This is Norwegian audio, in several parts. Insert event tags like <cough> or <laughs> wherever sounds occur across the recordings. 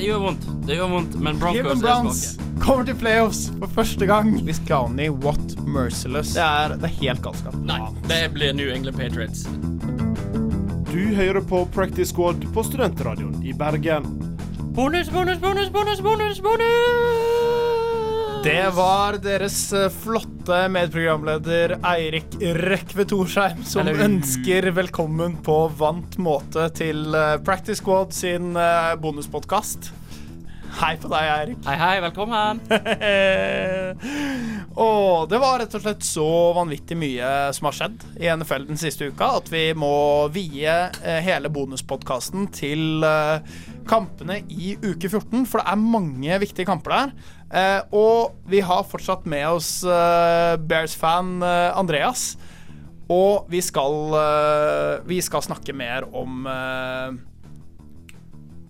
Det gjør vondt. Det gjør vondt, men Broncos er Browns kommer til playoffs for første gang. Hvis Clowney, what merciless. Det er, det er helt galskap. Nei, det blir New England Patriots. Du hører på Practice Squad på Studentradioen i Bergen. Bonus, bonus, bonus, bonus, bonus, bonus! Det var deres eh, flotte medprogramleder Eirik Rekve Torsheim som Hello. ønsker velkommen på vant måte til eh, Practice Squad sin uh, bonuspodkast. Hei på deg, Eirik. Hei, hei, velkommen. <laughs> og det var rett og slett så vanvittig mye som har skjedd i NFL den siste uka at vi må vie eh, hele bonuspodkasten til eh, kampene i uke 14, for det er mange viktige kamper der. Eh, og vi har fortsatt med oss Bears-fan Andreas. Og vi skal, vi skal snakke mer om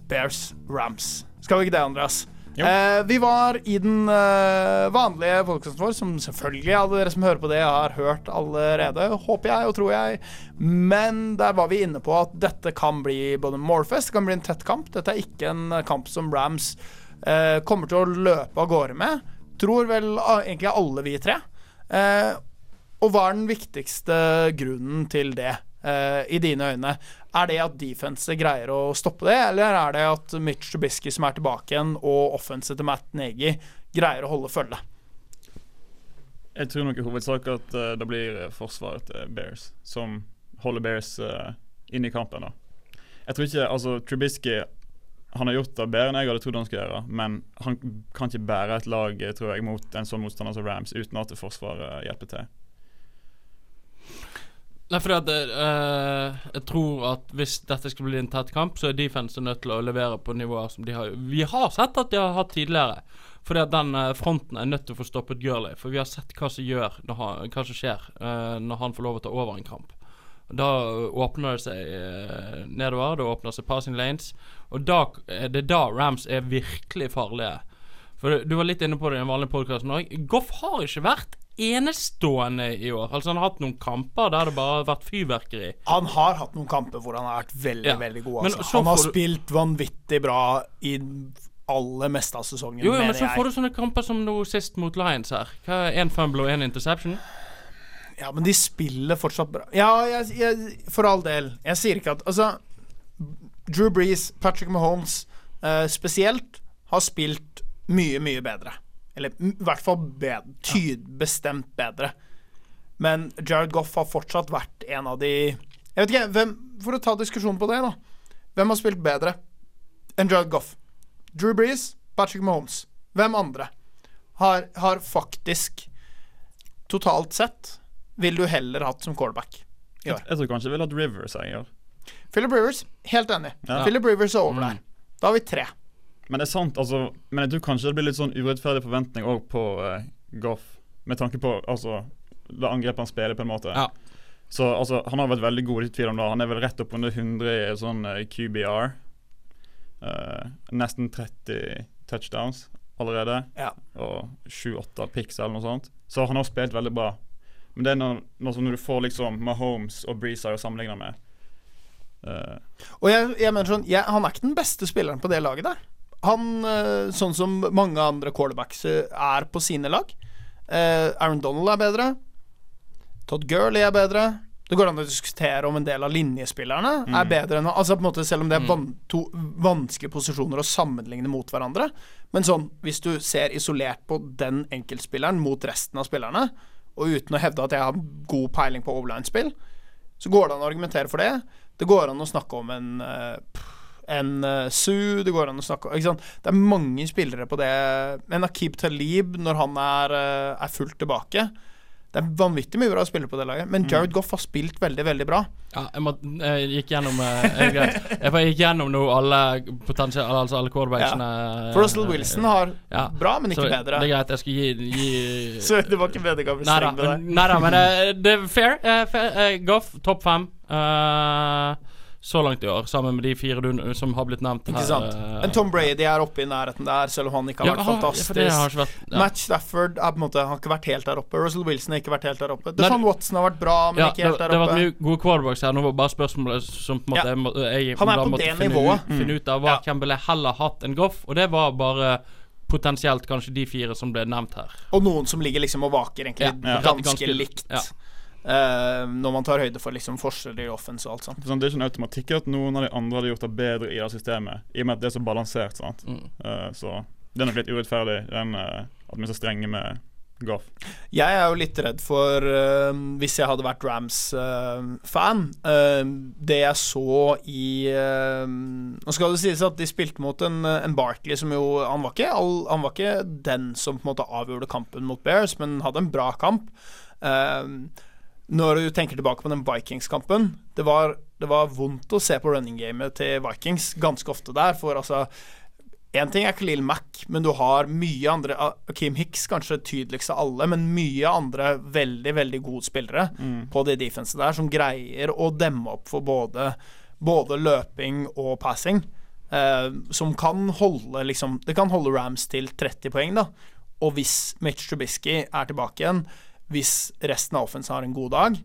Bears Rams. Skal vi ikke det, Andreas? Eh, vi var i den eh, vanlige podkasten vår, som selvfølgelig alle dere som hører på det, har hørt allerede, håper jeg og tror jeg. Men der var vi inne på at dette kan bli både Morfest, det kan bli en tett kamp. Dette er ikke en kamp som Rams eh, kommer til å løpe av gårde med. Tror vel egentlig alle vi tre. Eh, og hva er den viktigste grunnen til det, eh, i dine øyne? Er det at defense greier å stoppe det, eller er det at Mitch Trubisky som er tilbake igjen, og offenset til Matt Negi greier å holde følge? Jeg tror nok i hovedsak at uh, det blir forsvaret til Bears som holder Bears uh, inne i kampen. da. Jeg tror ikke, altså Trubisky han har gjort det bedre enn jeg hadde trodd han skulle gjøre, men han kan ikke bære et lag eh, tror jeg, mot en sånn motstander som Rams uten at Forsvaret hjelper til. Nei, fordi at uh, Jeg tror at hvis dette skal bli en tett kamp, så er defense nødt til å levere på nivåer som de har Vi har sett at de har hatt tidligere. Fordi at den uh, fronten er nødt til å få stoppet Gurley. For vi har sett hva som gjør han, Hva som skjer uh, når han får lov å ta over en kamp. Da åpner det seg nedover. Det åpner seg passing lanes. Og da er da Rams er virkelig farlige. For du var litt inne på det i en vanlig podkast òg. Goff har ikke vært enestående i år. Altså Han har hatt noen kamper der det bare har vært fyrverkeri. Han har hatt noen kamper hvor han har vært veldig, Ja. veldig god. Altså. Han har spilt vanvittig bra i aller meste av sesongen, Jo, jo, men så jeg. får du sånne kamper som nå sist mot Lions her. Hva er Én fumble og én interception? Ja, men de spiller fortsatt bra. Ja, jeg, jeg, for all del. Jeg sier ikke at Altså, Drew Brees, Patrick Mahomes eh, spesielt, har spilt mye, mye bedre. Eller i hvert fall bedre. Tyd, bestemt bedre. Men Jared Goff har fortsatt vært en av de Jeg vet ikke, hvem For å ta diskusjonen på det, da. Hvem har spilt bedre enn Jared Goff? Drew Brees, Patrick Mahomes. Hvem andre har, har faktisk totalt sett vil du heller hatt som callback i år? Jeg tror kanskje jeg ville hatt Rivers. Jeg. Philip Rivers, helt enig. Ja. Philip Rivers er over Mm. der. Da har vi tre. Men det er sant, altså Men jeg tror kanskje det blir litt sånn urettferdig forventning òg på uh, Goff, med tanke på altså det angrepet han spiller, på en måte. Ja. Så altså, han har vært veldig god, i tvil om det. Han er vel rett opp under 100 i sånn uh, QBR. Uh, nesten 30 touchdowns allerede. Ja. Og 7-8 picks eller noe sånt. Så han har spilt veldig bra. Men det er når, når du får liksom Mahomes og Breezer å sammenligne med. Uh, Og jeg, jeg mener sånn jeg, Han er ikke den beste spilleren på det laget der. Han, eh, sånn som mange andre quarterbacks eh, er på sine lag. Eh, Aaron Donald er bedre. Todd Gurley er bedre. Det går an å diskutere om en del av linjespillerne er bedre enn Altså på en måte Selv om det er van, to vanskelige posisjoner å sammenligne mot hverandre. Men sånn, hvis du ser isolert på den enkeltspilleren mot resten av spillerne, og uten å hevde at jeg har god peiling på overline-spill, så går det an å argumentere for det. Det går an å snakke om en eh, pff, en uh, Su, det går an å snakke ikke sant? Det er mange spillere på det. Men Akib Talib, når han er, eh, er fullt tilbake Det er vanvittig mye bra spillere på det laget, men Jared Goff har spilt veldig, veldig bra. Ja, jeg, må, jeg gikk gjennom eh, <laughs> jeg, jeg gikk gjennom nå alle potensielle Altså alle quarterbacksene. Ja. Russell Wilson har ja. bra, men ikke Så bedre. Det er greit, jeg skal gi, gi <laughs> Så det var ikke bedre gammel streng med deg. Nei da, men eh, det er fair. eh, fair eh, Goff, topp fem. Eh, så langt i år, sammen med de fire du, som har blitt nevnt her. Ikke sant? En Men Tom Brady er oppe i nærheten der, selv om han ikke har ja, vært han- fantastisk. har ikke vært ja. Matt Stafford er på en måte, har ikke vært helt der oppe. Russell Wilson har ikke vært helt der oppe. Deshaun Watson har vært bra, men Ja, ikke det, oppe. det har vært mye gode quarterbacks her. Nå var bare spørsmålet som på en måte Ja. jeg, Han er på det finne, nivået. ut, finne ut av. hva Ja. Hvem ville heller hatt enn Goff? Og det var bare potensielt kanskje de fire som ble nevnt her. Og noen som ligger liksom og vaker egentlig ganske, Ganske- likt. Eh, når man tar høyde for liksom forskjeller i offense og alt sånt. Sånn, det er ikke en automatikk at noen av de andre hadde gjort det bedre i det systemet, i og med at det er så balansert. sant? Mm. Uh, så det er nok litt urettferdig, den, uh, at vi er så strenge med Goff. Jeg er jo litt redd for, eh, hvis jeg hadde vært Rams-fan Det jeg så i Nå skal det sies at de spilte mot en, en Barkley som jo han var, ikke, han var ikke den som på en måte avgjorde kampen mot Bears, men hadde en bra kamp. Eh, når du tenker tilbake på den Vikings-kampen det var, det var vondt å se på running-gamet til Vikings ganske ofte der. For altså Én ting er Khalil Mack, men du har mye andre Kim Hicks kanskje tydeligst av alle, men mye andre veldig, veldig gode spillere på det defenset der, som greier å demme opp for både, både løping og passing. Eh, som kan holde liksom Det kan holde Rams til 30 poeng, da. Og hvis Mitch Trubisky er tilbake igjen, hvis resten av offensen har en god dag,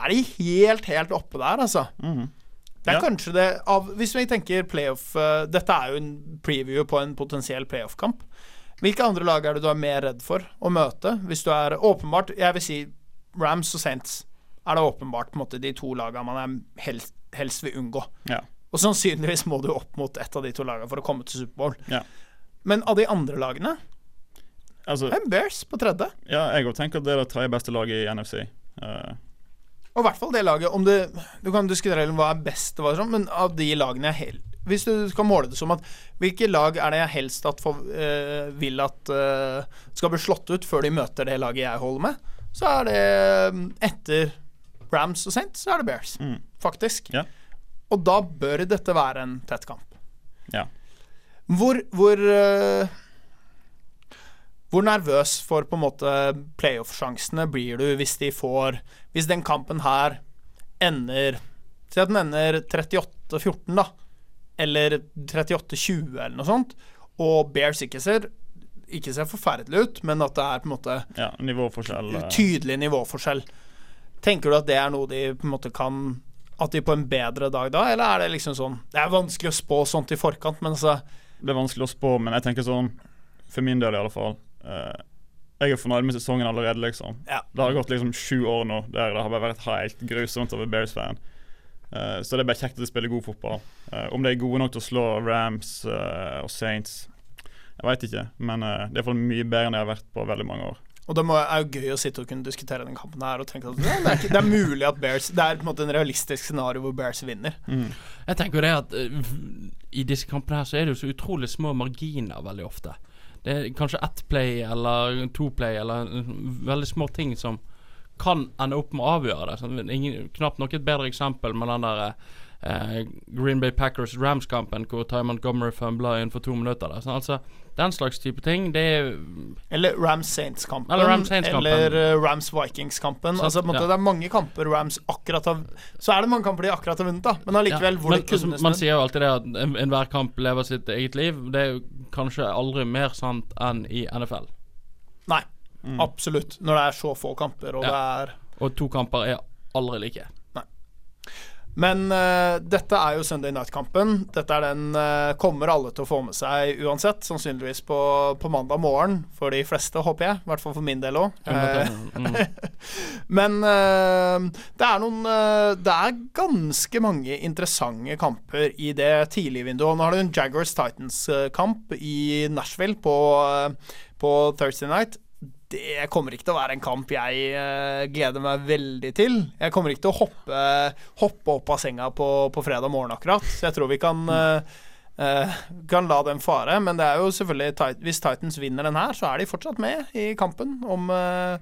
er de helt, helt oppe der, altså. Det er Ja. kanskje det av, Hvis vi tenker playoff uh, Dette er jo en preview på en potensiell playoff-kamp. Hvilke andre lag er det du er mer redd for å møte? Hvis du er åpenbart Jeg vil si Rams og Saints er det åpenbart på en måte de to lagene man er helst, helst vil unngå. Ja. Og sannsynligvis må du opp mot ett av de to lagene for å komme til Superbowl. Ja. Men av de andre lagene Altså, er Bears på tredje. ja, jeg òg tenker at det er det tredje beste laget i NFC. Uh, Og i hvert fall det laget om det, Du kan diskutere hva er best, sånn, men av de lagene jeg hel, Hvis du skal måle det som at Hvilke lag er det jeg helst at for, uh, vil at uh, skal bli slått ut før de møter det laget jeg holder med, så er det etter Rams og Saints, så er det Bears. Mm. Faktisk. Yeah. Og da bør dette være en tett kamp. ja. Hvor Hvor eh, hvor nervøs for på en måte playoff-sjansene blir du hvis de får Hvis den kampen her ender Si at den ender 38-14, da. Eller 38-20, eller noe sånt. Og Bears ikke ser Ikke ser forferdelig ut, men at det er på en måte ja nivåforskjell. eh, tydelig nivåforskjell. Tenker du at det er noe de på en måte kan At de på en bedre dag da, eller er det liksom sånn Det er vanskelig å spå sånt i forkant, men altså Det er vanskelig å spå, men jeg tenker sånn For min del, i alle fall. Eh, jeg er fornøyd med sesongen allerede, liksom. Ja. Det har gått liksom sju år nå der det har bare vært helt grusomt å være Bears-fan. Uh, så det er bare kjekt at de spiller god fotball. Uh, om de er gode nok til å slå Rams uh, og Saints, jeg veit ikke. Men uh, det er iallfall mye bedre enn de har vært på veldig mange år. Og det må, er jo gøy å sitte og kunne diskutere den kampen her og tenke at det, er ikke, det er mulig at Bears Det er på en måte en realistisk scenario hvor Bears vinner. Jeg tenker jo det at i disse kampene her så er det jo så utrolig små marginer veldig ofte. Det er kanskje ett play eller to play eller eh, veldig små ting som kan ende opp med å avgjøre det. Ingen, knapt nok et bedre eksempel med den der eh, Green Bay Packers-Rams-kampen hvor Ty Montgomery fumbla inn for to minutter. Der. Sånn, altså, den slags type ting, det er Eller Rams Saints-kampen. Eller Rams. Eller eh, Rams Vikings-kampen. Altså, ja. Det er mange kamper Rams akkurat har Så er det mange kamper de akkurat har vunnet, da. Men allikevel, hvor men, det kunne altså, Man sier jo alltid det at en- kamp lever sitt eget liv. Det er jo kanskje aldri mer sant enn i NFL. Nei, absolutt. Når det er så få kamper, og Ja. det er Og to kamper er aldri like. Men uh, dette er jo Sunday Night-kampen. Dette er den uh, kommer alle til å få med seg uansett. Sannsynligvis på, på mandag morgen for de fleste, håper jeg. I hvert fall for min del òg. Mm. <laughs> Men uh, det er noen eh, Det er ganske mange interessante kamper i det tidlige vinduet. Nå har du en Jaguars Titans-kamp i Nashville på, eh, på Thursday night. Det kommer ikke til å være en kamp jeg eh, gleder meg veldig til. Jeg kommer ikke til å hoppe, hoppe opp av senga på, på fredag morgen akkurat, så jeg tror vi kan eh, kan la den fare, men det er jo selvfølgelig Hvis Titans vinner den her, så er de fortsatt med i kampen om, uh,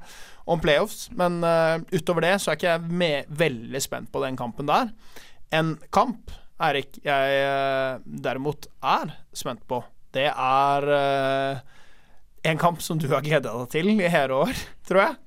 om playoffs. Men uh, utover det så er ikke jeg med, veldig spent på den kampen der. En kamp Erik jeg derimot er spent på, det er en kamp som du har gleda deg til i hele år, <laughs> tror jeg.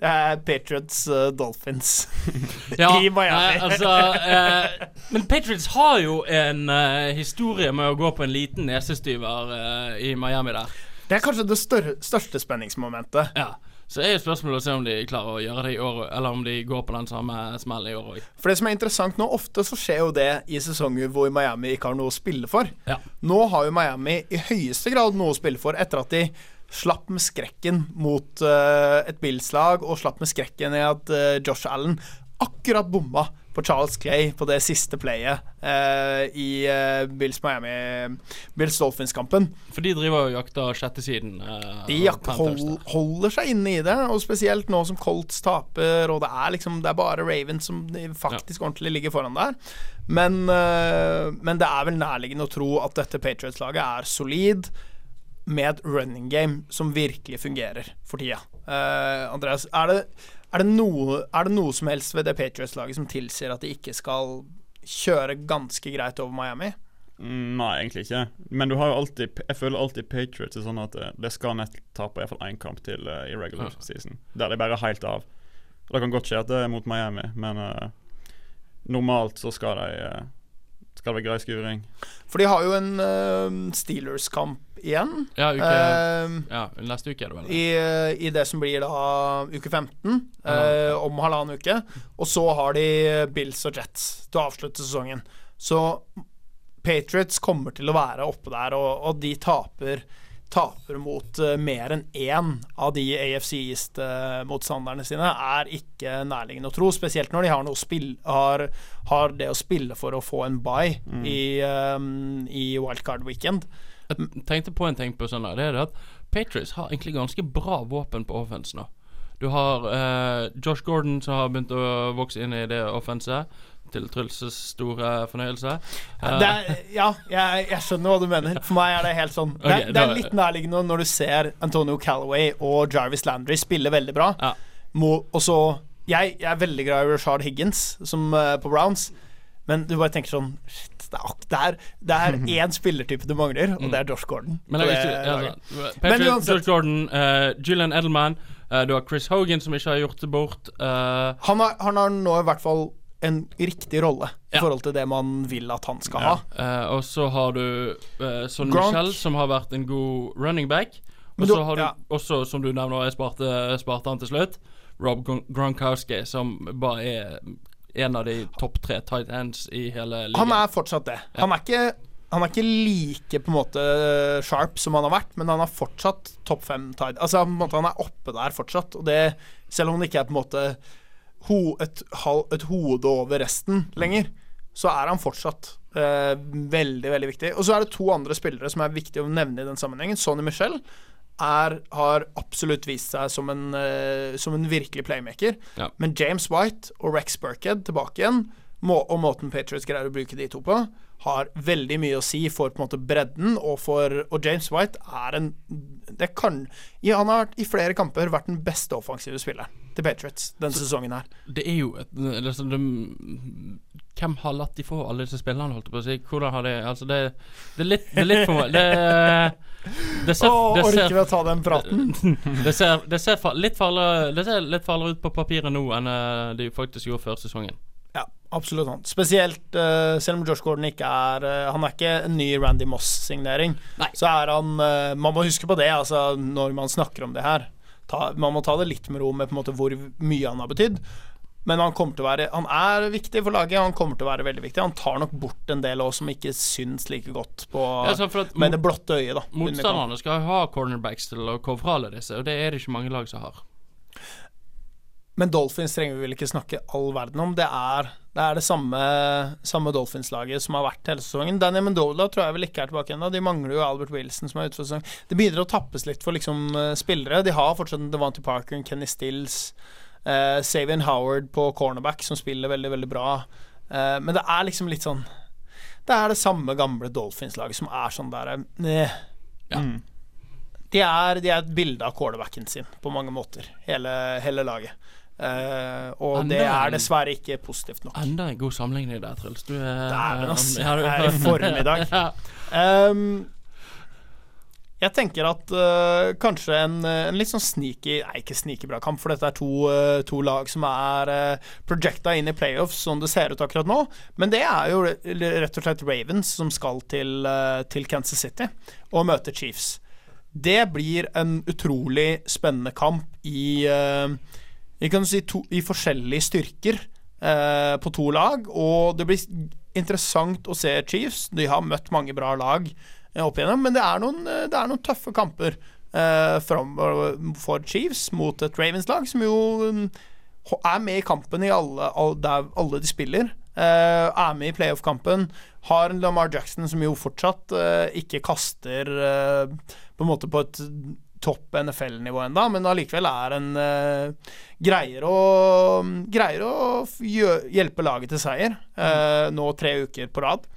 Det er Patriots uh, Dolphins <laughs> Ja, i Miami. nei, altså, eh, men Patriots har jo en eh, historie med å gå på en liten nesestyver eh, i Miami der. Det er kanskje det større, største spenningsmomentet. Ja. Så er jo spørsmålet å se om de klarer å gjøre det i år, eller om de går på den samme smellen i år òg. For det som er interessant nå, ofte så skjer jo det i sesonger hvor Miami ikke har noe å spille for. Ja. Nå har jo Miami i høyeste grad noe å spille for etter at de slapp med skrekken mot uh, et Bills-lag, og slapp med skrekken i at uh, Josh Allen akkurat bomma på Charles Clay på det siste playet uh, i Bills Miami Bills Dolphins-kampen. For de driver og jakter sjettesiden. Uh, De jak- hold, holder seg inne i det, og spesielt nå som Colts taper, og det er liksom Det er bare Ravens som faktisk faktisk ordentlig ligger foran der. Men, men det er vel nærliggende å tro at dette Patriots-laget er solid, med et running game som virkelig fungerer for tida. Uh, Andreas, er det, er, det noe, er det noe som helst ved det Patriots-laget som tilsier at de ikke skal kjøre ganske greit over Miami? Mm, Nei, egentlig ikke. Men du har jo alltid Jeg føler alltid Patriots er sånn at eh, det skal nett tape iallfall én kamp til uh, i regular season. Der de bare er helt av. Det kan godt skje at det er mot Miami, men uh, normalt så skal de Skal det være grei skuring. For de har jo en uh, Steelers-kamp igjen. Ja, uke, uh, ja, neste uke er det vel. i, I det som blir da uke 15, uh, om halvannen uke. Og så har de Bills og Jets til å avslutte sesongen. Så Patriots kommer til å være oppe der, og, og de taper Taper mot eh, mer enn én av de AFC East-motstanderne sine, er ikke nærliggende å tro. Spesielt når de har, noe spill, har, har det å spille for å få en bye i, um, i wildcard weekend. Jeg tenkte på en ting på søndag. Det er det at Patriots har egentlig ganske bra våpen på offense nå. Du har eh, Josh Gordon som har begynt å vokse inn i det offenset. Til Truls' store fornøyelse. Eh, er, ja, jeg, jeg skjønner hva du mener. For meg er det helt sånn Det er, det er litt nærliggende når du ser Antonio Callaway og Jarvis Landry spille veldig bra. Ja. Og så jeg, jeg er veldig glad i Rashard Higgins som, eh, på Browns, men du bare tenker sånn Shit, det er, det er, <laughs> én spillertype du mangler, og det er Josh Gordon. Men, det ikke, ja. Men uansett- Josh Gordon, uh, Julian Edelman, uh, du har Chris Hogan som ikke har gjort det bort. Uh, han, har, han har nå i hvert fall en riktig rolle i Ja. forhold til det man vil at han skal Ja. ha. Uh, og så har du uh, Son Gronk. Michel, som har vært en god running back. Og så har du ja. også, som du nevner, jeg sparte, sparte han til slutt, Rob Gronkowski, som bare er en av de topp tre tight ends i hele ligaen. Han er fortsatt det. Han er ikke han er ikke like på en måte sharp som han har vært, men han er fortsatt topp fem tight. Altså, han er oppe der fortsatt. Og det, selv om det ikke er på en måte ho, et, et hode over resten lenger, så er han fortsatt eh, veldig, veldig viktig. Og så er det to andre spillere som er viktige å nevne i den sammenhengen. Sonny Michel er, har absolutt vist seg som en, eh, som en virkelig playmaker. Ja. Men James White og Rex Burkhead tilbake igjen, må, og måten Patriots greier å bruke de to på, har veldig mye å si for på en måte bredden, og for Og James White er en Det kan ja, Han har i flere kamper vært den beste offensive spilleren til Patriots denne sesongen her. Det er jo et sånn- det, Hvem har latt de få alle disse spillerne, holdt jeg på å si? Hvordan har de Altså, det, det, er, litt, det er litt for meg Det, det ser, Å, det orker vi å ta den praten? <laughs> det ser, det ser fa- litt farligere ut på papiret nå enn eh, de faktisk gjorde før sesongen. Ja, absolutt. han Spesielt uh, selv om Josh Gordon ikke er uh, Han er ikke en ny Randy Moss-signering. Så er han uh, Man må huske på det altså når man snakker om det her. Ta, man må ta det litt med ro med på en måte hvor mye han har betydd. Men han kommer til å være Han er viktig for laget. Han kommer til å være veldig viktig. Han tar nok bort en del òg som ikke syns like godt på Ja, med det blotte øyet, da. Motstanderne skal ha cornerbacks til å covre alle disse, og det er det ikke mange lag som har. Men Dolphins trenger vi vel ikke snakke all verden om. Det er det, er det samme, samme Dolphins-laget som har vært hele sesongen. Danny Mendola tror jeg vel ikke er tilbake ennå. De mangler jo Albert Wilson som er ute for sesongen. Det begynner å tappes litt for liksom eh, spillere. De har fortsatt Devante Parker, Kenny Stills, eh, Savian Howard på cornerback som spiller veldig, veldig bra. Eh, men det er liksom litt sånn Det er det samme gamle Dolphins-laget som er sånn der eh, Ja. Mm. de er, de er et bilde av quarterbacken sin på mange måter, hele, hele laget. Eh, og Enda det er dessverre ikke positivt nok. Enda en god sammenligning der, Truls. Du er Dæven, ass. Ja, du- er i form i dag. <laughs> ja. Um, Jeg tenker at uh, kanskje en, en litt sånn sneaky Nei, ikke sneaky bra kamp, for dette er to, uh, to lag som er uh, projecta inn i playoffs som det ser ut akkurat nå. Men det er jo rett og slett Ravens som skal til, uh, til Kansas City og møte Chiefs. Det blir en utrolig spennende kamp i øh, Vi kan si to, i forskjellige styrker eh, på to lag, og det blir interessant å se Chiefs. De har møtt mange bra lag eh, opp igjennom, men det er noen, eh, det er noen tøffe kamper eh, fram for Chiefs mot et Ravens-lag som jo mm, er med i kampen i alle, alle, der alle de spiller. Uh, er med i playoff-kampen. Har Lamar Jackson som jo fortsatt uh, ikke kaster uh, på en måte på et topp NFL-nivå enda, men allikevel er en uh, greier å, greier å hjelpe laget til seier uh, nå tre uker på rad.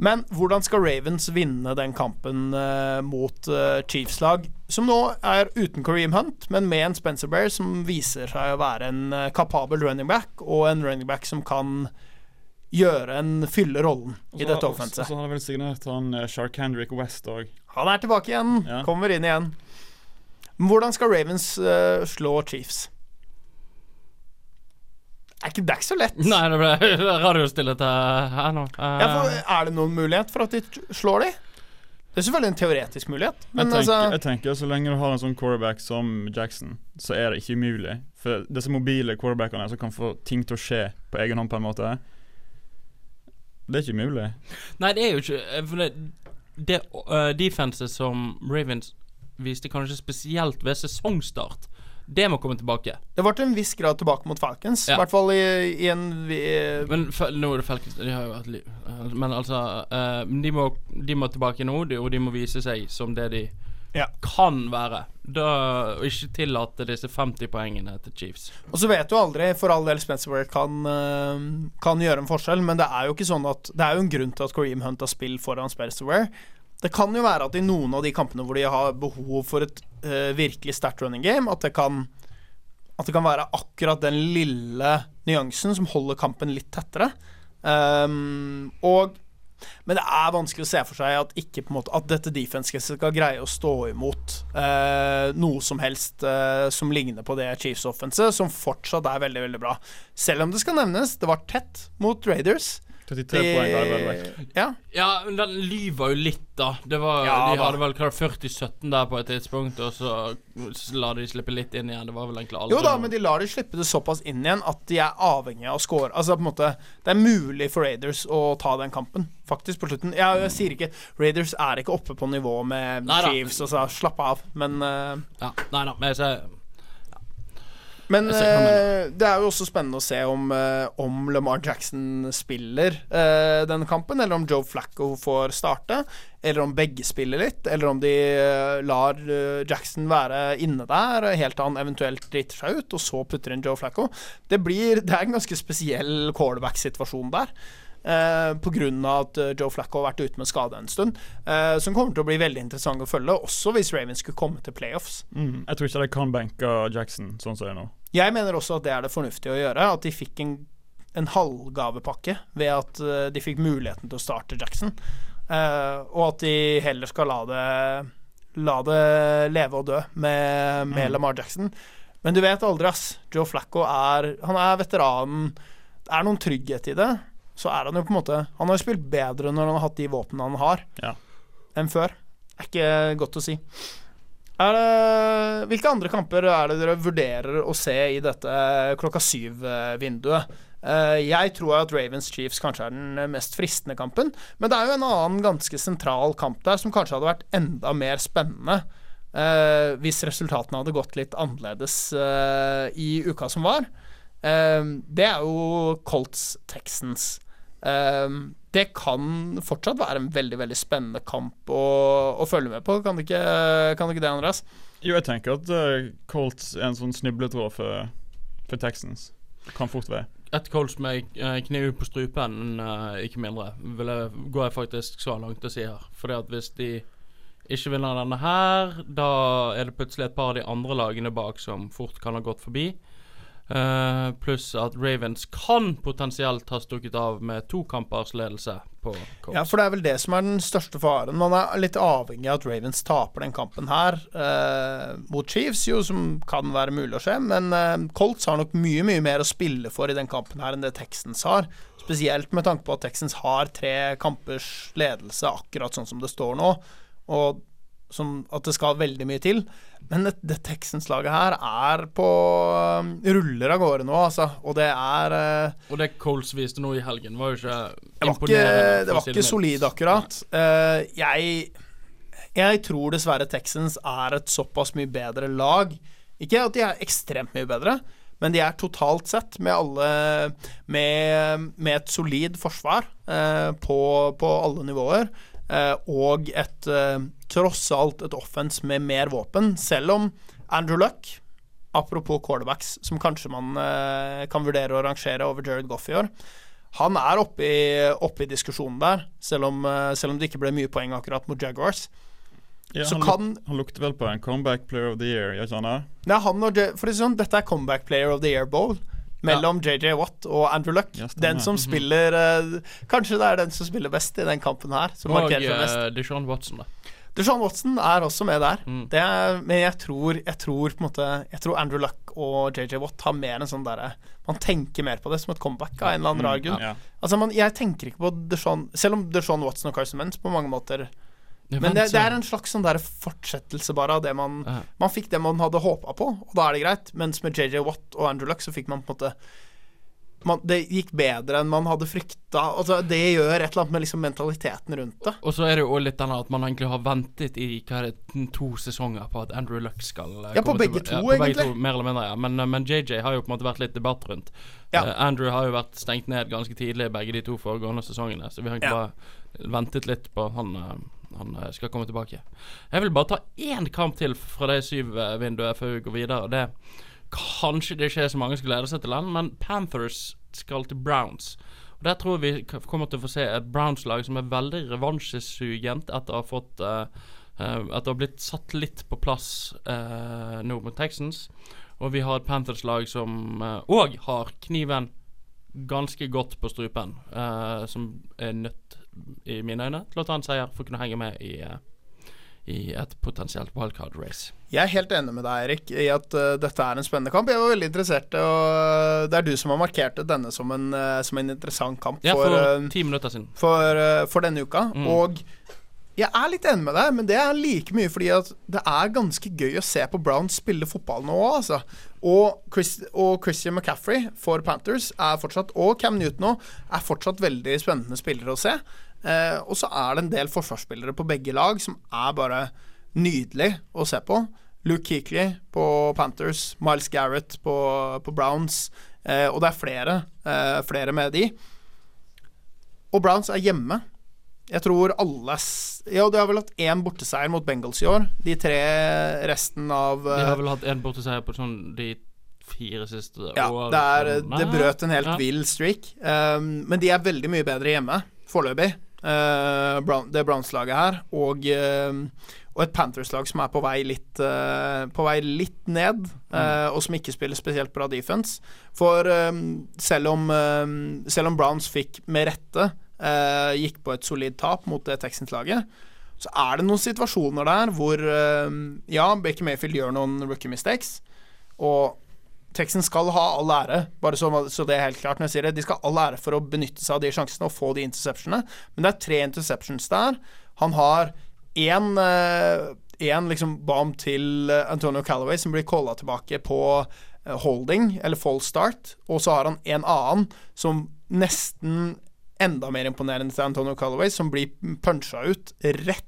Men hvordan skal Ravens vinne den kampen uh, mot Chiefs-lag, som nå er uten Kareem Hunt, men med en Spencer Bear som viser seg å være en kapabel running back, og en running back som kan gjøre en fylle rollen i dette Og så har han vel signert han uh, Sharkandrick West òg. Han er tilbake igjen, Ja. kommer inn igjen. Men hvordan skal Ravens uh, slå Chiefs? Er ikke det ikke så lett? Nei, det ble <laughs> radiostillhet her nå. Uh, Ja, for, er det noen mulighet for at de slår de? Det er selvfølgelig en teoretisk mulighet, Jeg, tenker, altså jeg tenker så lenge du har en sånn quarterback som Jackson, så er det ikke umulig. For disse mobile quarterbackene som kan få ting til å skje på egen hånd, på en måte Det er ikke umulig. Nei, det er jo ikke eh, For det, det uh, defenset som Ravens viste kanskje spesielt ved sesongstart, det må komme tilbake. Det var til en viss grad tilbake mot Falcons, i Ja. hvert fall i, i en vi, Men nå er det Falcons De har jo hatt liv. Eh, Men altså uh, de, må, de må tilbake nå, og de må vise seg som det de Ja. kan være. Da, og ikke tillate disse 50 poengene til Chiefs. Og så vet du aldri, for all del Spencer Ware kan, eh, kan gjøre en forskjell, men det er jo ikke sånn at Det er jo en grunn til at Kareem Hunt har spill foran Spencer Ware. Det kan jo være at i noen av de kampene hvor de har behov for et uh, virkelig sterkt running game, at det kan At det kan være akkurat den lille nyansen som holder kampen litt tettere. Um, og men det er vanskelig å se for seg at ikke måte At dette defenset skal greie å stå imot eh, noe som helst eh, som ligner på det Chiefs offense, som fortsatt er veldig, veldig bra. Selv om det skal nevnes, det var tett mot Raiders. 33 poeng der, vel vekk. Ja, Ja, men den lyver jo litt, da. Det var, Ja, de hadde vel klart 40-17 der på et tidspunkt, og så la de slippe litt inn igjen. Det var vel egentlig aldri jo da, men de lar de slippe det såpass inn igjen at de er avhengige av å score. Altså på en måte Det er mulig for Raiders å ta den kampen, faktisk, på slutten. Jeg, jeg sier ikke Raiders er ikke oppe på nivå med Chiefs, Chiefs, altså slapp av, men uh, ja, Nei da, men jeg ser Men eh, det er jo også spennende å se om, eh, om Lamar Jackson spiller uh, denne kampen, eller om Joe Flacco får starte, eller om begge spiller litt, eller om de lar Jackson være inne der helt til han eventuelt driter seg ut, og så putter inn Joe Flacco. Det, blir, det er en ganske spesiell callback-situasjon der. Eh, av at Joe Flacco har vært ute med skade en stund. Eh, som kommer til å bli veldig interessant å følge, også hvis Ravens skulle komme til playoffs. Mm. Jeg tror ikke de kan benke Jackson sånn som det er nå. Jeg mener også at det er det fornuftige å gjøre. At de fikk en, en halvgavepakke ved at eh, de fikk muligheten til å starte Jackson. Uh, og at de heller skal la det La det leve og dø med, med Mm. Lamar Jackson. Men du vet aldri, ass. Joe Flacco er Han er veteranen. Det er noen trygghet i det. Så er han jo på en måte Han har jo spilt bedre når han har hatt de våpnene han har, Ja. enn før. Det Er ikke godt å si. Det, hvilke andre kamper er det dere vurderer å se i dette klokka syv-vinduet? Eh, jeg tror at Ravens Chiefs kanskje er den mest fristende kampen, men det er jo en annen ganske sentral kamp der som kanskje hadde vært enda mer spennende eh, hvis resultatene hadde gått litt annerledes eh, i uka som var. Det er jo Colts Texans. Eh, det kan fortsatt være en veldig veldig spennende kamp å, å følge med på. Kan det ikke, kan det, ikke det, Andreas? Jo, jeg tenker at uh, Colts er en sånn snubletråd for, for Texans. Kan fort være. Et Colts med uh, kniv på strupen, uh, ikke mindre, vil jeg, går jeg faktisk så langt å si her. Fordi at hvis de ikke vinner denne her, da er det plutselig et par av de andre lagene bak som fort kan ha gått forbi. Eh, pluss at Ravens kan potensielt ha stukket av med to kampers ledelse på Colts. Ja, for det er vel det som er den største faren. Man er litt avhengig av at Ravens taper den kampen her uh, mot Chiefs, jo, som kan være mulig å skje. Men uh, Colts har nok mye, mye mer å spille for i den kampen her enn det Texans har. Spesielt med tanke på at Texans har tre kampers ledelse, akkurat sånn som det står nå. Og som at det skal veldig mye til. Men det, det Texans-laget her er på um, ruller av gårde nå, altså. Og det er uh, Og det Coles viste nå i helgen, var jo ikke det var ikke, det var ikke solid, akkurat. Uh, jeg, jeg tror dessverre Texans er et såpass mye bedre lag. Ikke at de er ekstremt mye bedre, men de er totalt sett, med alle Med, med et solid forsvar uh, på, på alle nivåer, og et eh, tross alt et offense med mer våpen, selv om Andrew Luck Apropos quarterbacks, som kanskje man eh, kan vurdere å rangere over Jared Goff i år. Han er oppe i, oppe i diskusjonen der, selv om, eh, selv om det ikke ble mye poeng akkurat mot Jaguars. Ja, han, kan- han lukter vel på en comeback player of the year, gjør ikke han det? Nei, han og for det sånn, Dette er comeback player of the year bowl mellom JJ Watt og Andrew Luck. Ja, den som spiller eh, Kanskje det er den som spiller best i den kampen her. Som Og markerer seg mest. uh, Deshaun Watson, da. Deshaun Watson er også med der. Mm. Det er, men jeg tror, jeg tror på en måte Jeg tror Andrew Luck og JJ Watt har mer en sånn derre Man tenker mer på det som et comeback av en eller annen rar grunn. Ja. Altså, man, jeg tenker ikke på Deshaun Selv om Deshaun Watson og Carson Mentz på mange måter Men det, det er en slags sånn der fortsettelse bare av det man Ja. Man fikk det man hadde håpa på, og da er det greit. Mens med JJ Watt og Andrew Luck så fikk man på en måte man, Det gikk bedre enn man hadde frykta. Altså, det gjør et eller annet med liksom mentaliteten rundt det. Og så er det jo litt den at man egentlig har ventet i det, to sesonger på at Andrew Luck skal eh, Ja, på begge til, to, på begge egentlig. To, mer eller mindre, ja. Men, eh, men JJ har jo på en måte vært litt debatt rundt. Ja. Uh, Andrew har jo vært stengt ned ganske tidlig begge de to foregående sesongene, så vi har egentlig Ja. bare ventet litt på han eh, han eh, skal komme tilbake. Jeg vil bare ta én kamp til fra de syv-vinduet før vi går videre. Og det Kanskje det ikke er så mange som gleder seg til den, men Panthers skal til Browns. Og Der tror jeg vi kommer til å få se et Browns-lag som er veldig revansjesugent etter å ha fått uh, Etter å ha blitt satt litt på plass uh, nå mot Texans. Og vi har et Panthers-lag som òg har kniven ganske godt på strupen. som er nødt, i mine øyne, til å ta en seier for å kunne henge med i, eh, i et potensielt wildcard-race. Jeg er helt enig med deg, Erik, i at uh, dette er en spennende kamp. Jeg var veldig interessert, og det er du som har markert denne som en, uh, som en interessant kamp Ja, for, for eh, ti minutter siden. for, uh, for denne uka. Mm. Og jeg er litt enig med deg, men det er like mye fordi at det er ganske gøy å se på Browns spille fotball nå òg, altså. Og, Chris, og Christian McCaffrey for Panthers er fortsatt, og Cam Newton òg, er fortsatt veldig spennende spillere å se. Eh, og så er det en del forsvarsspillere på begge lag som er bare nydelig å se på. Luke Keekley på Panthers, Miles Garrett på, på Browns, eh, og det er flere, eh, flere med de. Og Browns er hjemme. Jeg tror alle Ja, de har vel hatt én borteseier mot Bengals i år. De tre resten av De eh, har vel hatt en borteseier på sånn de fire siste Ja, årene. det, er, det brøt en helt Ja. vill streak. Um, men de er veldig mye bedre hjemme, foreløpig, uh, Brown, det Browns-laget her. Og, uh, og et Panthers-lag som er på vei litt, uh, på vei litt ned, uh, og som ikke spiller spesielt bra defense. For um, selv, om, um, selv om Browns fikk med rette uh, gikk på et solid tap mot det Texans-laget, så er det noen situasjoner der hvor um, Ja, Baker Mayfield gjør noen rookie mistakes, og Texans skal ha all ære, bare så, så det er helt klart når jeg sier det. De skal ha all ære for å benytte seg av de sjansene og få de interceptionene. Men det er tre interceptions der. Han har én én liksom bam til eh, Antonio Callaway som blir calla tilbake på eh, holding, eller false start. Og så har han en annen som nesten enda mer imponerende til Antonio Callaway, som blir puncha ut rett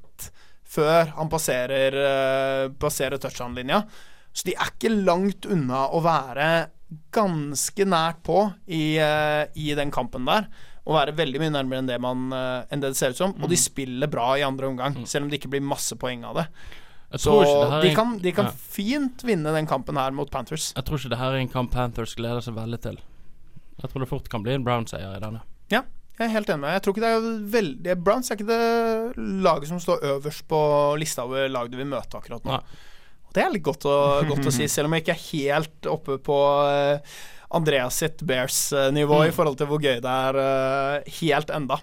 før han passerer, uh, passerer touchdown-linja. Så de er ikke langt unna å være ganske nært på i, eh, i den kampen der. Og være veldig mye nærmere enn det, man, eh, enn det det ser ut som. Og de spiller bra i andre omgang, selv om det ikke blir masse poeng av det. Så de kan, de kan ja. fint vinne den kampen her mot Panthers. Jeg tror ikke det her er en kamp Panthers gleder seg veldig til. Jeg tror det fort kan bli en Brown-seier i denne. Ja, jeg er helt enig med deg. Jeg tror ikke det er veldig Browns er ikke det laget som står øverst på lista over lag du vil møte akkurat nå. Og det er litt godt å, godt å si, selv om jeg ikke er helt oppe på eh, Andreas sitt Bears-nivå i forhold til hvor gøy det er uh, helt enda.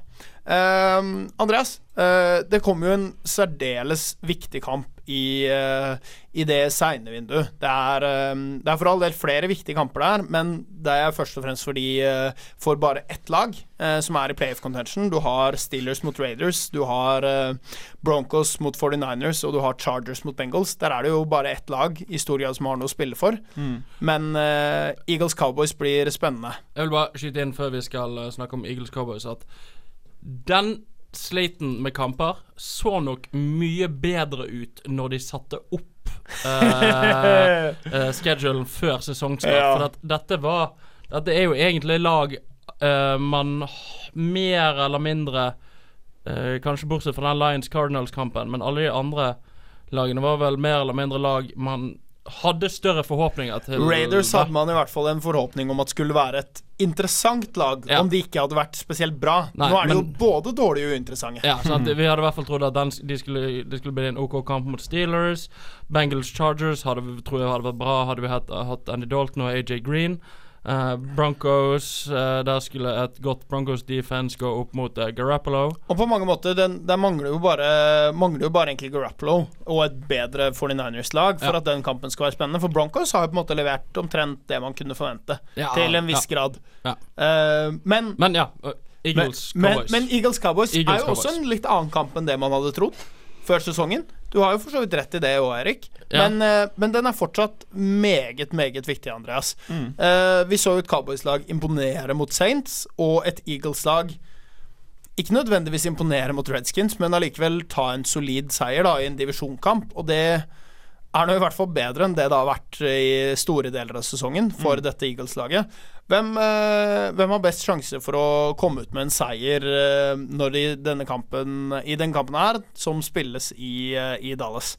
Uh, Andreas, uh, det kommer jo en særdeles viktig kamp i, eh, i det seine vinduet. Det er, eh, det er for all del flere viktige kamper der, men det er først og fremst fordi eh, for bare ett lag som er i playoff contention. Du har Steelers mot Raiders, du har Broncos mot 49ers og du har Chargers mot Bengals. Der er det jo bare ett lag i stor grad som har noe å spille for. Men eh, Eagles Cowboys blir spennende. Jeg vil bare skyte inn før vi skal snakke om Eagles Cowboys, at den sliten med kamper så nok mye bedre ut når de satte opp uh, uh, <laughs> schedulen før sesongstart. Ja. For at dette var Dette er jo egentlig lag uh, man mer eller mindre Kanskje bortsett fra den Lions Cardinals-kampen, men alle de andre lagene var vel mer eller mindre lag man hadde større forhåpninger til. Raiders hadde man i hvert fall en forhåpning om at skulle være et interessant lag, Ja. om de ikke hadde vært spesielt bra. Nei, Nå er de men- jo både dårlige og uinteressante. Ja, sant? Vi hadde i hvert fall trodd at den, de skulle, det skulle bli en OK kamp mot Steelers. Bengals Chargers hadde tror jeg hadde vært bra, hadde vi hatt, hatt Andy Dalton og AJ Green. Eh, Broncos, uh, der skulle et godt Broncos defense gå opp mot uh, Garoppolo. Og på mange måter, den, der mangler jo bare Mangler jo bare egentlig Garoppolo og et bedre 49ers-lag for Ja. at den kampen skal være spennende. For Broncos har jo på en måte levert omtrent det man kunne forvente, Ja, til en viss ja. grad. Ja. Men Men ja, eh, men, Eagles men, Cowboys. men Eagles Cowboys Eagles er jo også en litt annen kamp enn det man hadde trodd før sesongen. Du har jo for så vidt rett i det òg, Erik. Ja. Men, eh, men den er fortsatt meget, meget viktig, Andreas. Mm. Uh, vi så jo et Cowboys-lag imponere mot Saints, og et Eagles-lag ikke nødvendigvis imponere mot Redskins, men allikevel ta en solid seier da i en divisjonkamp. Og det er nå i hvert fall bedre enn det det har vært i store deler av sesongen for dette Eagles-laget. Hvem, eh, hvem har best sjanse for å komme ut med en seier eh, når de, denne kampen, i den kampen her, som spilles i, eh, i Dallas?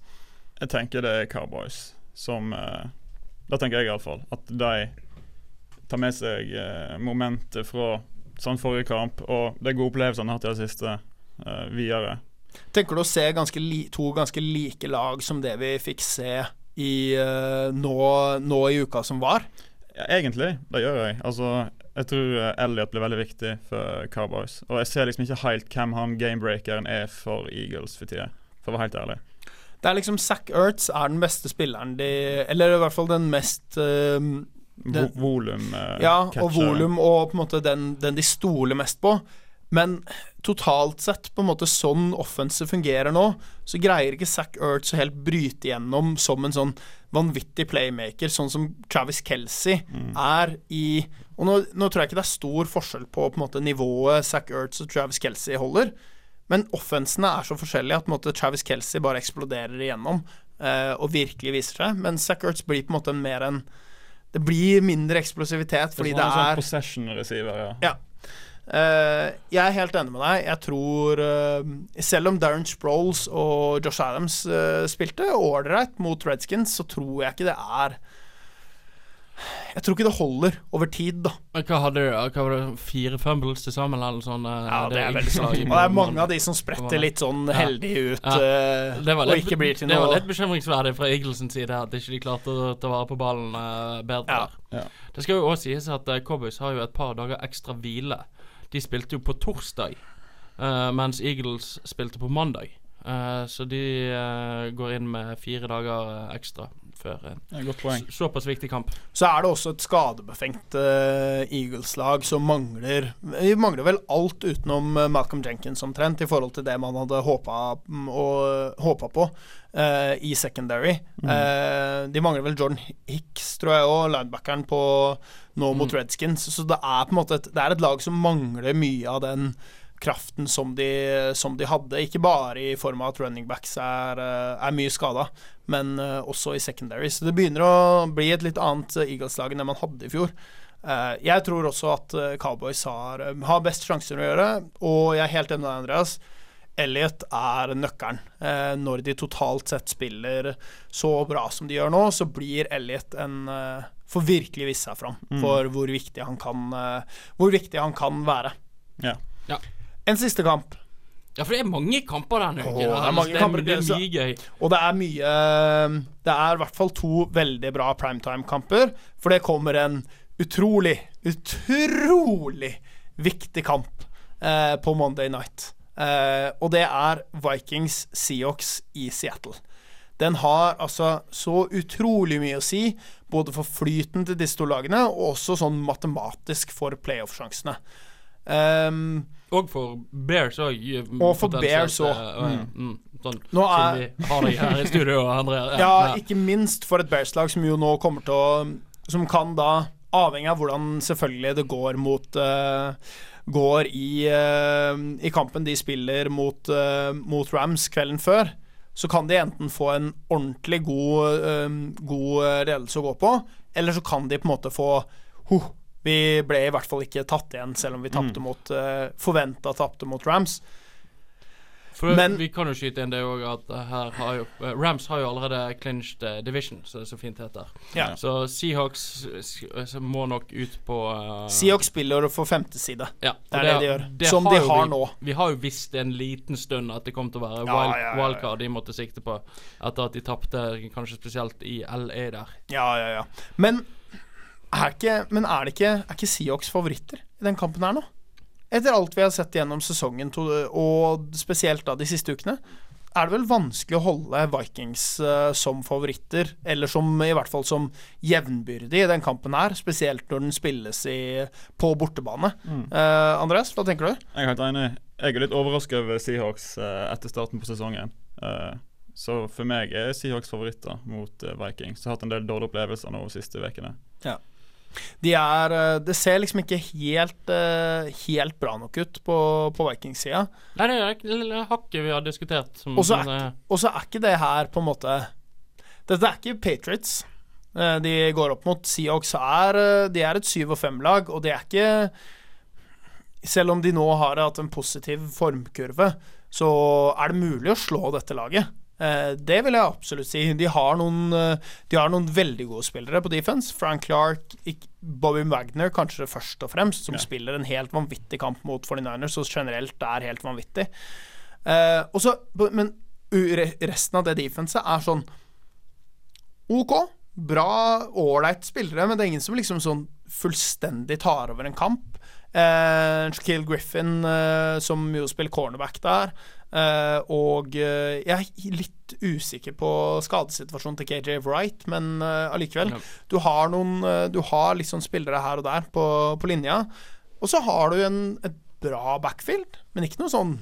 Jeg tenker det er Cowboys som Da tenker jeg iallfall at de tar med seg momentet fra sånn forrige kamp og de gode opplevelsene de har hatt i det siste, videre. Tenker du å se ganske li, to ganske like lag som det vi fikk se i, eh, nå, nå i uka som var? Ja, egentlig, det gjør jeg. Altså, jeg tror eh, Elliot blir veldig viktig for Cowboys. Og jeg ser liksom ikke helt hvem han gamebreakeren er for Eagles for tida, for å være helt ærlig. Det er liksom Zack Ertz er den beste spilleren de Eller i hvert fall den mest uh, volum eh, Ja, og volum, og på en måte den, den de stoler mest på. Men totalt sett, på en måte sånn offensive fungerer nå, så greier ikke Zack Ertz å helt bryte igjennom som en sånn vanvittig playmaker, sånn som Travis Kelsey er i Og nå, nå tror jeg ikke det er stor forskjell på, på en måte nivået Zack Ertz og Travis Kelsey holder, men offensene er så forskjellige at på en måte, Travis Kelsey bare eksploderer igjennom eh, og virkelig viser seg, men Zack Ertz blir på en måte mer en Det blir mindre eksplosivitet fordi det sånn, det er sånn possession receiver, ja. Ja. Eh, jeg er helt enig med deg. Jeg tror eh, Selv om Darren Sproles og Josh Adams eh, spilte ålreit mot Redskins, så tror jeg ikke det er Jeg tror ikke det holder over tid, da. Men Hva hadde du? Hva var det, Fire fumbles til sammen, eller sånn, Ja, det er veldig Eagles-lag Og det er mange av de som spretter litt sånn Ja. heldig ut Ja. Det var og litt, ikke blir til det var litt bekymringsverdig fra Eaglesens side at ikke de klarte å ta vare på ballen bedre. Ja. Ja. Det skal jo også sies at uh, Cowboys har jo et par dager ekstra hvile. De spilte jo på torsdag, uh, mens Eagles spilte på mandag. Uh, så de eh, går inn med fire dager ekstra før en såpass viktig kamp. Så er det også et skadebefengt uh, Eagles-lag som mangler Vi mangler vel alt utenom eh, Malcolm Jenkins omtrent, i forhold til det man hadde håpa, mm, og- håpa på Uh, i secondary. Eh, de mangler vel Jordan Hicks, tror jeg òg, linebackeren på nå mot Redskins. Så det er på en måte et, det er et lag som mangler mye av den kraften som de, som de hadde. Ikke bare i form av at running backs er, eh, er mye skada, men eh, også i secondary. Så det begynner å bli et litt annet eh, Eagles-lag enn det man hadde i fjor. Eh, jeg tror også at Cowboys har, har best sjanser å gjøre, og jeg er helt enig med deg, Andreas. Elliot er nøkkelen. Eh, når de totalt sett spiller så bra som de gjør nå, så blir Elliot en eh, Får virkelig vise seg fram for hvor viktig han kan eh, Hvor viktig han kan være. Ja. Ja. En siste kamp. Ja, for det er mange kamper denne uken. Åh, det det, kamper, det er mye gøy. Og det er mye Det er i hvert fall to veldig bra primetime-kamper. For det kommer en utrolig, utrolig viktig kamp eh, på Monday night. Eh, og det er Vikings Seahawks i Seattle. Den har altså så utrolig mye å si, både for flyten til disse to lagene, og også sånn matematisk for playoff-sjansene. Um, Og for Bears òg. Og for Bears også. Mm. Sånn, Nå er- siden vi har deg her i studio, André. Ja, ikke minst for et Bears-lag som jo nå kommer til å Som kan da, avhengig av hvordan selvfølgelig det går mot uh, Går i, uh, i kampen de spiller mot, uh, mot Rams kvelden før, så kan de enten få en ordentlig god, eh, god ledelse å gå på, eller så kan de på en måte få huh, Vi ble i hvert fall ikke tatt igjen, selv om vi tapte mot uh, Forventa tapte mot Rams. For Men- vi kan jo skyte inn det òg at eh, her har jo uh, Rams har jo allerede clinched uh, division, så det er så fint heter. Ja. Så Seahawks eh, så må nok ut på uh, Seahawks spiller for femte side. ja, Det er det de gjør. Som de har vi, nå. Vi har jo visst en liten stund at det kom til å være Ja, wild, ja, wildcard de måtte sikte på, etter at de tapte kanskje spesielt i LA der. Ja, ja, ja. Men er, ikke, men er det ikke Er ikke Seahawks favoritter i den kampen her nå? Etter alt vi har sett gjennom sesongen, to, og spesielt da de siste ukene, er det vel vanskelig å holde Vikings eh, som favoritter, eller som i hvert fall som jevnbyrdig i den kampen her, spesielt når den spilles i, på bortebane. Eh, Andreas, hva tenker du? Jeg er helt enig. Jeg er litt overrasket over Seahawks uh, etter starten på sesongen. Uh, så for meg er Seahawks favoritter mot Vikings. Vikings. Jeg har hatt en del dårlige opplevelser nå de siste ukene. De er eh, Det ser liksom ikke helt, eh, helt bra nok ut på, på Vikings-sida. Nei, det er hakket vi har diskutert. Og så så er ikke det her på en måte Dette er ikke Patriots. Eh, De går opp mot Seahawks. Er, de er et syv- og fem-lag, og det er ikke Selv om de nå har hatt en positiv formkurve, så er det mulig å slå dette laget. Eh, Det vil jeg absolutt si. De har noen, eh, de har noen veldig gode spillere på defense. Frank Clark, Bobby Wagner kanskje først og fremst, som Ja. spiller en helt vanvittig kamp mot 49ers, og generelt er helt vanvittig. Eh, også, men resten av det defenset er sånn OK. Bra, ålreit spillere, men det er ingen som liksom sånn fullstendig tar over en kamp. Eh, Shaquille Griffin, eh, som jo spiller cornerback der. Eh, og eh, jeg er litt usikker på skadesituasjonen til KJ Wright, men eh, allikevel. Du har noen Du har sånn spillere her og der på, på linja. Og så har du en, et bra backfield, men ikke noe sånn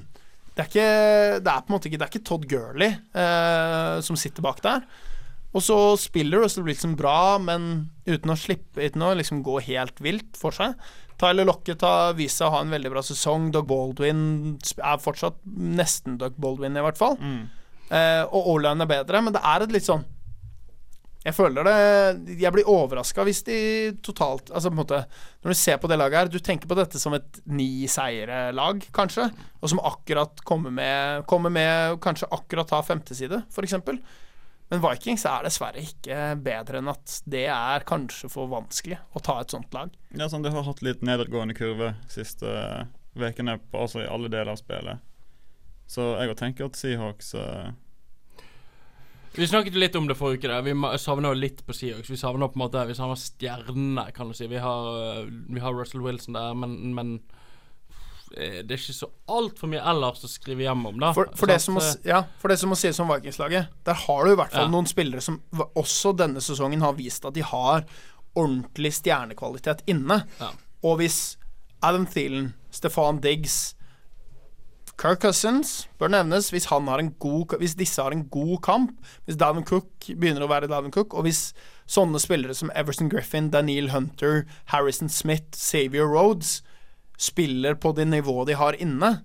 det er, ikke, det er på en måte ikke Det er ikke Todd Gurley som sitter bak der. Og så spiller Russell Wilson bra, men uten å slippe Uten å liksom gå helt vilt for seg. Tyler Lockett har vist seg å ha en veldig bra sesong. Doug Baldwin er fortsatt nesten Doug Baldwin, i hvert fall. Eh, og O-line er bedre, men det er et litt sånn Jeg føler det Jeg blir overraska hvis de totalt Altså på en måte Når du ser på det laget her, du tenker på dette som et ni seire-lag, kanskje, og som akkurat kommer med Kommer med kanskje akkurat tar femteside, f.eks. Men Vikings er dessverre ikke bedre enn at det er kanskje for vanskelig å ta et sånt lag. Ja, sånn, Det har hatt litt nedadgående kurve siste eh, ukene, altså i alle deler av spillet. Så jeg tenker at Seahawks uh... Vi snakket litt om det forrige uke. der Vi savner litt på Seahawks. Vi savner på en måte Vi savner stjernene, kan du si. Vi har, øh, vi har Russell Wilson der, men, men eh, det er ikke så altfor mye ellers å skrive hjem om, da. For, for, det, som må, ja, for det som må sies om Vikings-laget, der har du i hvert fall Ja. noen spillere som også denne sesongen har vist at de har ordentlig stjernekvalitet inne. Ja. Og hvis Adam Thielen, Stefan Diggs Kirk Cousins bør nevnes hvis, han har en god, hvis disse har en god kamp. Hvis Davin Cook begynner å være Davin Cook, og hvis sånne spillere som Everson Griffin, Daniel Hunter, Harrison Smith, Xavier Rhodes spiller på det nivået de har inne,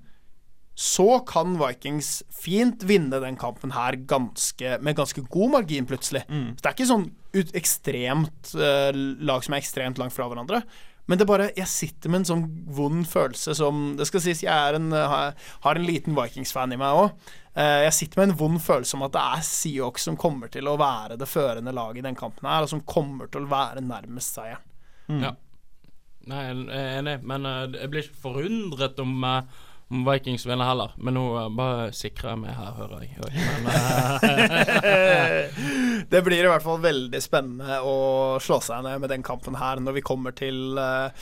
så kan Vikings fint vinne den kampen her ganske, med ganske god margin, plutselig. Så det er ikke sånn ut, ekstremt uh, lag som er ekstremt langt fra hverandre. Men det er bare Jeg sitter med en sånn vond følelse som Det skal sies, jeg er en, eh, har, en liten Vikings-fan i meg òg. jeg sitter med en vond følelse om at det er Seahawks som kommer til å være det førende laget i den kampen her, og som kommer til å være nærmest seieren. Ja. Nei, jeg er enig, men øh, jeg blir ikke forundret om, øh, om Vikings vinner heller. Men nå uh, bare sikrer jeg meg her, hører jeg. Men, uh, <laughs> det blir i hvert fall veldig spennende å slå seg ned med den kampen her når vi kommer til uh,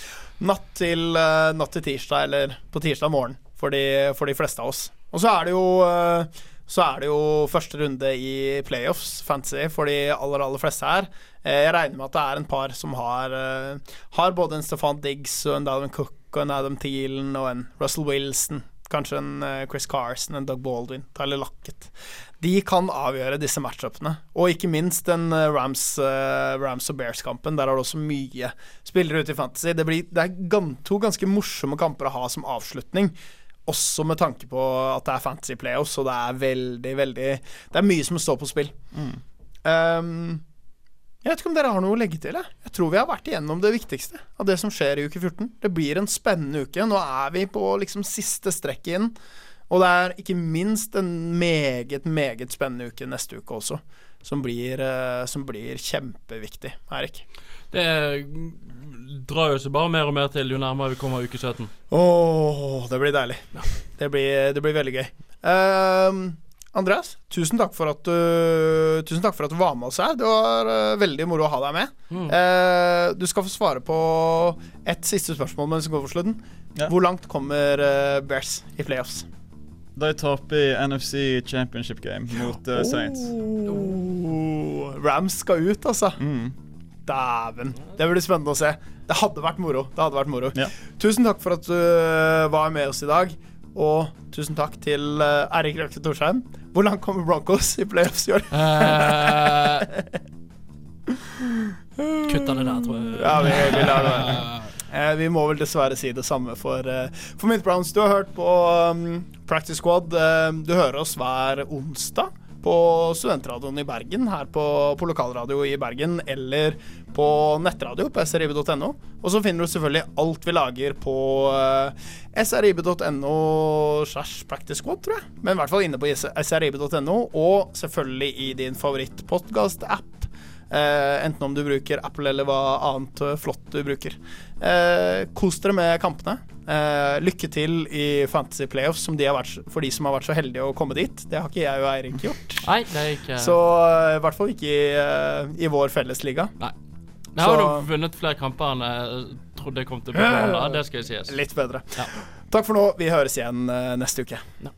natt til eh, natt til tirsdag, eller på tirsdag morgen, for de, for de fleste av oss. Og så er det jo eh, så er det jo første runde i playoffs, fantasy, for de aller, aller fleste her. Eh, Jeg regner med at det er en par som har, eh, har både en Stefan Diggs og en Dalvin Cook og en Adam Thielen og en Russell Wilson. Kanskje en eh, Chris Carson, en Doug Baldwin, Tyler Lacket. De kan avgjøre disse matchupene. Og ikke minst den Rams, Rams og Bears-kampen. Der har du også mye spillere ute i Fantasy. Det, blir, det er to ganske morsomme kamper å ha som avslutning. Også med tanke på at det er fantasy playoffs, og det er veldig, veldig Det er mye som står på spill. Um, jeg vet ikke om dere har noe å legge til. Jeg, jeg tror vi har vært igjennom det viktigste av det som skjer i uke 14. Det blir en spennende uke. Nå er vi på liksom siste strekk inn. Og det er ikke minst en meget, meget spennende uke neste uke også. Som blir, eh, som blir kjempeviktig, Eirik. Det drar jo seg bare mer og mer til jo nærmere vi kommer uke 17. Åh, det blir deilig. Det blir, det blir veldig gøy. Um, Andreas, tusen takk, for at du, tusen takk for at du var med oss her. Det var uh, veldig moro å ha deg med. Mm. Uh, du skal få svare på ett siste spørsmål mens vi går for slutten. Ja. Hvor langt kommer uh, Bears i playoffs? De taper i NFC Championship Game mot uh, Saints. Oh, Rams skal ut, altså. Mm. Dæven. Det blir spennende å se. Det hadde vært moro. Det hadde vært moro. Ja. Tusen takk for at du eh, var med oss i dag. Og tusen takk til Erik Eirik Røkte Torsheim. Hvor langt kommer Broncos i playoffs i år? Kutta det der, tror jeg. <laughs> Ja, vi, vi lar det være. Eh, vi må vel dessverre si det samme for, eh, for Mint Browns. Du har hørt på um, Practice Squad. Eh, du hører oss hver onsdag på Studentradioen i Bergen, her på, på lokalradio i Bergen, eller på nettradio på srib.no. Og så finner du selvfølgelig alt vi lager på uh, srib.no slash practice squad, tror jeg. Men i hvert fall inne på srib.no, og selvfølgelig i din favorittpodkast-app. Uh, enten om du bruker Apple eller hva annet eh, flott du bruker. Eh, kos dere med kampene. Eh, lykke til i Fantasy Playoffs som de har vært, for de som har vært så heldige å komme dit. Det har ikke jeg og Eirik gjort. Nei, det er ikke Så eh, i hvert fall ikke i, uh, i vår fellesliga. Jeg har jo vunnet flere kamper enn jeg trodde jeg kom til å bli. Det skal jo sies. Litt bedre. Ja. Takk for nå. Vi høres igjen neste uke. Ja.